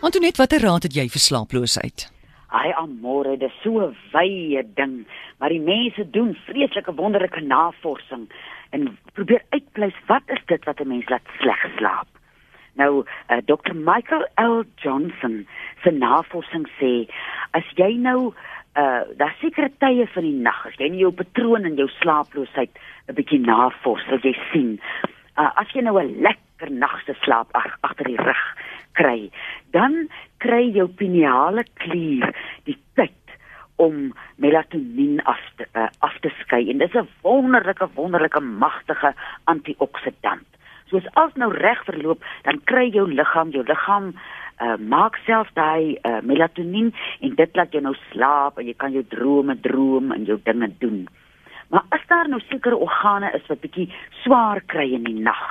Antoinette, watter raad het jy vir slaaploosheid? Ai amore, dis so 'n wye ding, maar die mense doen vreeslike wonderlike navorsing en probeer uitpleis wat is dit wat 'n mens laat sleg slaap. Nou, uh, Dr. Michael L. Johnson se navorsing sê as jy nou uh daar sekere tye van die nag, as jy nie jou patroon in jou slaaploosheid 'n bietjie navors, sal jy sien. Uh as jy nou 'n lekker nag se slaap ag agter die rug kry, dan kry jou pineale klier die tyd om melatonien af te uh, af te skei en dis 'n wonderlike wonderlike magtige antioksidant. So as alles nou reg verloop, dan kry jou liggaam, jou liggaam uh, maak self daai uh, melatonien en dit laat jou nou slaap en jy kan jou drome droom en jou dinge doen. Maar as daar nou sekere organe is wat bietjie swaar kry in die nag.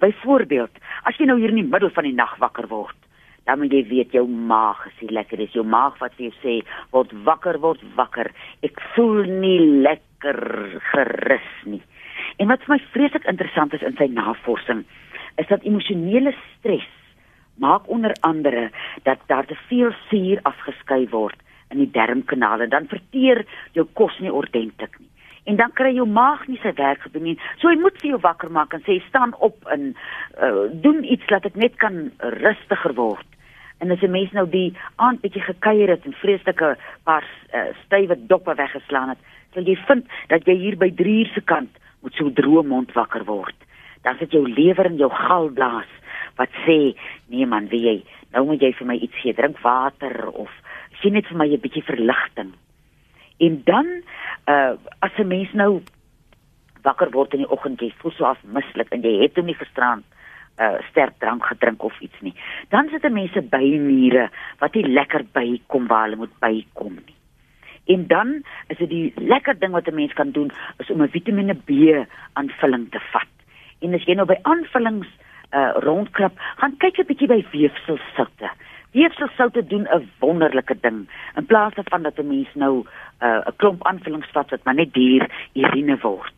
Byvoorbeeld, as jy nou hier in die middel van die nag wakker word, dan moet jy weet jou maag is nie lekker. Dis jou maag wat vir jou sê, "Word wakker, word wakker. Ek voel nie lekker gerus nie." En wat vir my vreeslik interessant is in sy navorsing, is dat emosionele stres maak onder andere dat daar te veel suur afgeskei word in die darmkanale dan verteer jou kos nie ordentlik nie en dan kry jou maag nie sy werk gedoen nie. So jy moet vir jou wakker maak en sê staan op en uh, doen iets dat ek net kan rustiger word. En as 'n mens nou die aand bietjie gekuier het en vreeslike paar uh, stywe doppe weggeslaan het sal jy vind dat jy hier by 3 uur se kant moet so droom mond wakker word. Dan sit jou lewer en jou galblaas wat sê nee man, wie jy nou moet jy vir my iets gee, drink water of sien net vir my 'n bietjie verligting. En dan uh as 'n mens nou wakker word in die oggend, jy voel so afmislik en jy het hom nie gisterand uh sterk drank gedrink of iets nie. Dan sit 'n mens se bymure wat nie lekker bykom waar hulle moet bykom nie. En dan is dit die lekker ding wat 'n mens kan doen is om 'n Vitamiene B aanvulling te vat. En as jy nou by aanvullings uh rondkrap, gaan kyk 'n bietjie by weefselsoute. Weefselsoute doen 'n wonderlike ding. In plaas daarvan dat 'n mens nou 'n uh, klomp aanvullings vat wat maar net duur urine word.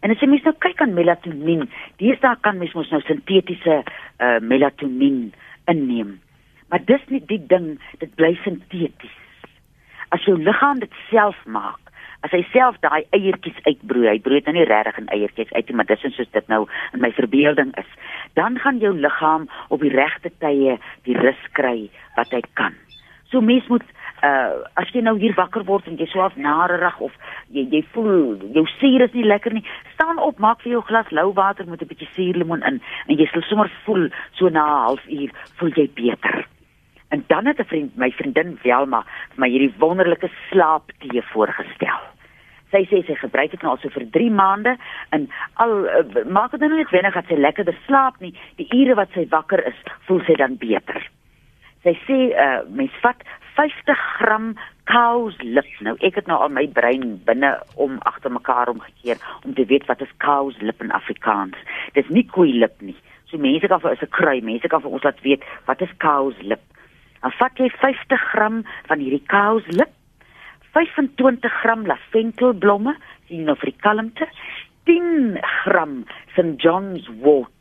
En as jy mens nou kyk aan melatonien, deesdae kan mens mos nou sintetiese uh melatonien inneem. Maar dis nie die ding, dit bly sinteties. As jou liggaam dit self maak, as hy self daai eiertjies uitbroei, hy broei dan nou nie regtig in eiertjies uit nie, maar dis soos dit nou in my verbeelding is, dan gaan jou liggaam op die regte tye die rus kry wat hy kan. So mens moet uh as jy nou hier wakker word en jy swaaf narerig of jy jy voel jou suur is nie lekker nie, staan op, maak vir jou glas lou water met 'n bietjie suurlemoen in en jy sal sommer voel so na 'n halfuur voel jy beter. En dan het 'n vriend, my vriendin Velma, vir my hierdie wonderlike slaaptee voorgestel. Sy sê sy gebruik dit nou al so vir 3 maande en al uh, maak dit nou net wenig dat sy lekkerder slaap nie. Die ure wat sy wakker is, voel sy dan beter. Sy sê uh, mens vat 50 gram cows lip. Nou ek het nou al my brein binne om agter mekaar omgekeer om te weet wat is cows lip in Afrikaans. Dis nie koei lip nie. So mense kan vir is 'n krui, mense kan vir ons laat weet wat is cows lip. Dan vat jy 50 gram van hierdie kouslip, 25 gram laventelblomme, sien nou vir die kalmte, 10 gram St John's wort,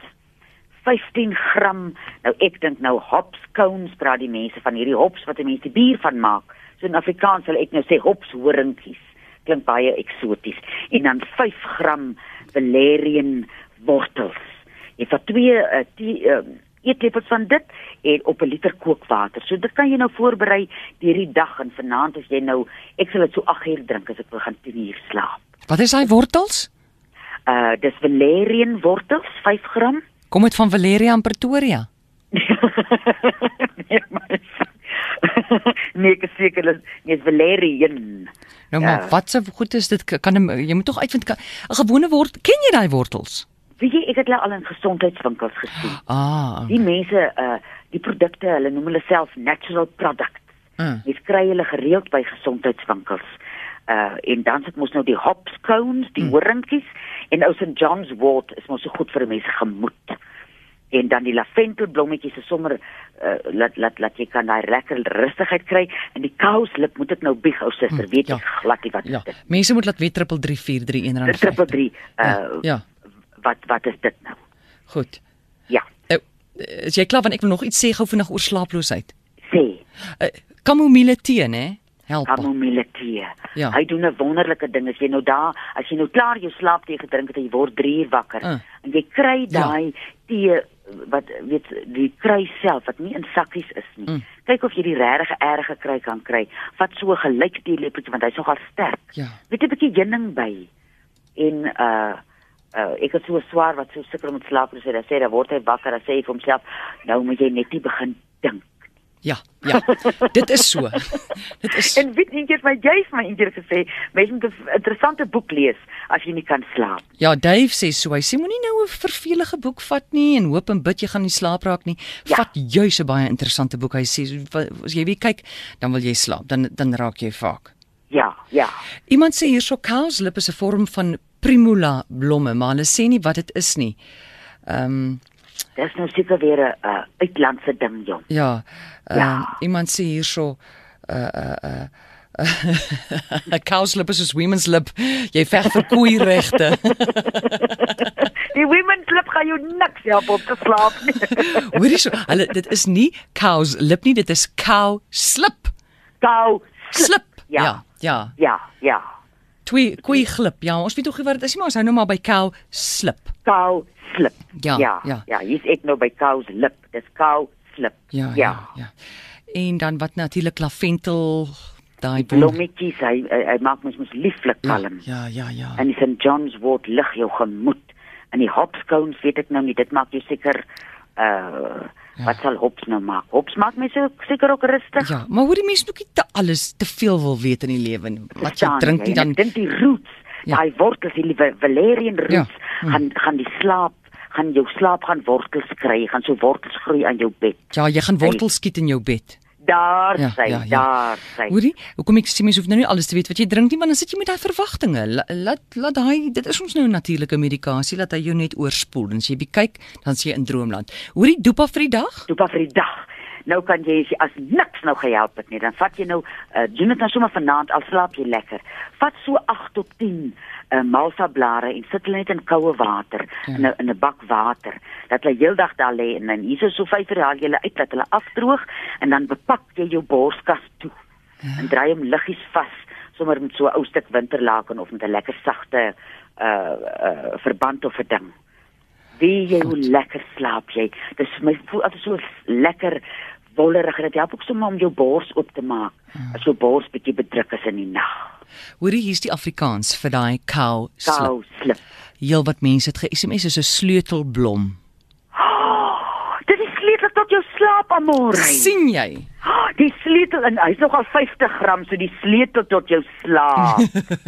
15 gram, nou ek dink nou hops cones, praat die mense van hierdie hops wat die mense bier van maak. So in Afrikaans sal ek nou sê hops horingkies. Klink baie eksoties. En dan 5 gram valerian wortels. Jy vat twee uh, die, uh, eetlepels van dit en op 'n liter kookwater. So dit kan jy nou voorberei deur die dag en vanaand as jy nou ek sal dit so 8 uur drink as ek wil gaan 10 uur slaap. Wat is daai wortels? Uh dis valerian wortels 5 gram. Kom dit van Valeria in Pretoria? nee, maar nee, ek seker dit is valerian. Nou maar ja. wat se goed is dit kan jy moet tog uitvind 'n gewone wort ken jy daai wortels? Weet jy, ek het hulle al in gesondheidswinkels gesien. Ah. Die mense uh die produkte, hulle noem hulle self natural products. Mm. Jy kry hulle gereeld by gesondheidswinkels. Uh en dan sit mos nou die hops cones, die mm. horingkies en ou St John's wort is mos so goed vir mense gemoed. En dan die laventelblommetjies is sommer uh, laat laat laat jy kan daai lekker rustigheid kry en die kouslip moet ek nou bieg ou suster, mm, weet jy ja. glad nie wat ja. dit. Mense moet laat weet 3341 rand. 33 uh ja. ja wat wat is dit nou? Goed. Ja. Nou, is jy klaar want ek wil nog iets sê gou vinnig oor slaaploosheid. Sê Uh, Kamomile tee, hè? Help. Kamomile tee. Ja. Hy doen 'n wonderlike ding as jy nou daar, as jy nou klaar jou slaap tee gedrink het jy word 3 uur wakker Uh. en jy kry Ja. daai tee wat weet die kry self wat nie in sakkies is nie. Mm. Kyk of jy die regte erge kry kan kry. Vat so gelyk teelepeltjie want hy's nogal sterk. Ja. Weet 'n bietjie heuning by. En uh uh ek het so swaar wat so sukkel om te slaap, so hy sê dan word hy wakker en sê hy vir homself, nou moet jy net nie begin dink. Ja, ja. Dit is so. Dit is En weet nie eers my jy het my eendag gesê, mens moet 'n interessante boek lees as jy nie kan slaap. Ja, Dave sê so. Hy sê moenie nou 'n vervelige boek vat nie en hoop en bid jy gaan nie slaap raak nie. Ja. Vat juis 'n baie interessante boek. Hy sê as jy weer kyk, dan wil jy slaap. Dan dan raak jy vaak. Ja, ja. Iemand sê hierso cowslip is 'n vorm van primula blomme, maar hulle sê nie wat dit is nie. Ehm um, Dis nou seker weer 'n uh, uitlandse ding, jong. ja. Ehm Ja. um, iemand sê hierso uh uh uh 'n cowslip is 'n women's lip. Jy veg vir koei regte. Die women's lip gaan jou niks help om te slaap nie. Hoorie so, hulle dit is nie cows lip nie, dit is cow slip. Kou Slip. Ja. ja. Ja. Ja, ja. Twee koei glip. Ja, ons weet tog nie wat dit is nie, maar ons hou nou maar by cow slip. Kou slip. Ja, ja. ja. Ja, hier's ek nou by kou lip. Dis kou slip. Ja, ja, Ja. ja. En dan wat natuurlik laventel daai Blommetjies, hy hy, hy maak mens mos lieflik Ja, kalm. ja, ja, ja. En die St John's word lig jou gemoed. En die hopscones weet ek nou nie, dit maak jou seker uh Ja. wat sal hops nou maak? Hops maak my so seker ook rustig. Ja, maar hoor die mense moet nie te alles te veel wil weet in die lewe nie. Wat jy drink nie dan dink die roots, Ja. daai wortels, die valerian roots Ja. Hm. gaan gaan die slaap, gaan jou slaap gaan wortels kry, gaan so wortels groei aan jou bed. ja, jy gaan wortels skiet in jou bed. Daar Ja, sy, ja, ja. daar sy. Hoorie, hoekom ek sê mense hoef nou nie alles te weet wat jy drink nie, want dan sit jy met daai verwagtinge. La- Laat laat daai dit is ons nou 'n natuurlike medikasie laat hy jou net oorspoel en as jy kyk, dan sien jy in droomland. Hoorie, dopa vir die dag? Dopa vir die dag. Nou kan jy as jy- as niks nou gehelp het nie, dan vat jy nou uh, doen dit nou sommer vanaand al slaap jy lekker. Vat so 8 tot 10 uh, malva blare en sit hulle net in koue water Ja. in 'n in 'n bak water. Dat hulle heeldag daar lê en dan hier is so 5 uur haal jy hulle uit dat hulle afdroog en dan bepak jy jou borskas toe. En draai hom liggies vas sommer met so 'n ou stuk winterlaken of met 'n lekker sagte uh uh verband of 'n ding. Wie jy hoe lekker slaap jy. Dis vir my voel altyd so lekker wollerig en dit help ook sommer om jou bors oop te maak as jou bors bietjie bedruk is in die nag. Hoorie, hier's die Afrikaans vir daai cow slip. Kou slip. Heel wat mense het ge-SMS is 'n sleutelblom. Oh, dit is sleutel tot jou slaap amore. sien jy? Die sleutel en hy's nogal 50 gram so die sleutel tot jou slaap.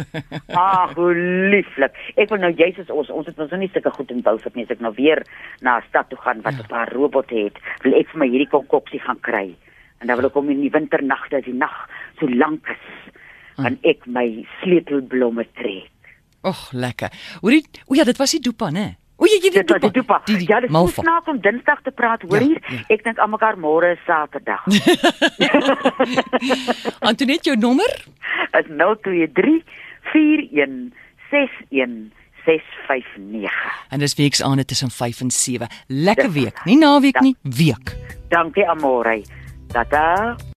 Ag, hoe lieflik. Ek wil nou jy's ons ons het ons nog nie sulke goed in Beaufort nie. As ek nou weer na 'n stad toe gaan wat 'n paar robot het, wil ek vir my hierdie konkoksie gaan kry. En dan wil ek hom in die winternagte as die nag so lank is, dan ek my sleutelblomme trek. Ag, lekker. Hoorie, o ja, dit was die dopa, né? O ja, jy Dit was die dopa. Die, die ja, dit is snaaks om Dinsdag te praat, hoor Ja, hier. ja. Ek dink almekaar môre is Saterdag. Antoinette jou nommer? is 023 41 61 659. En dis weksaande tussen 5 en 7. Lekker week. Nie naweek Ja. nie, week. Dankie Amore. Tata.